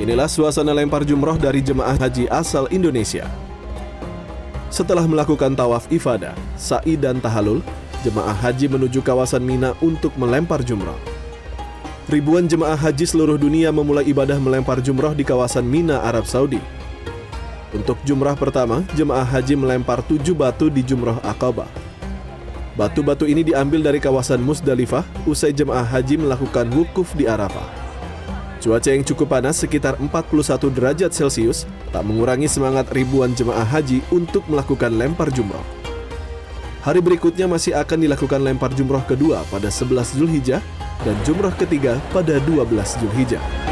Inilah suasana lempar jumroh dari jemaah haji asal Indonesia. Setelah melakukan tawaf ifadah, sa'i dan tahalul, jemaah haji menuju kawasan Mina untuk melempar jumroh. Ribuan jemaah haji seluruh dunia memulai ibadah melempar jumroh di kawasan Mina, Arab Saudi. Untuk jumrah pertama, jemaah haji melempar tujuh batu di jumroh Aqabah. Batu-batu ini diambil dari kawasan Musdalifah usai jemaah haji melakukan wukuf di Arafah. Cuaca yang cukup panas sekitar 41 derajat Celcius tak mengurangi semangat ribuan jemaah haji untuk melakukan lempar jumroh. Hari berikutnya masih akan dilakukan lempar jumroh kedua pada 11 Zulhijjah dan jumroh ketiga pada 12 Zulhijjah.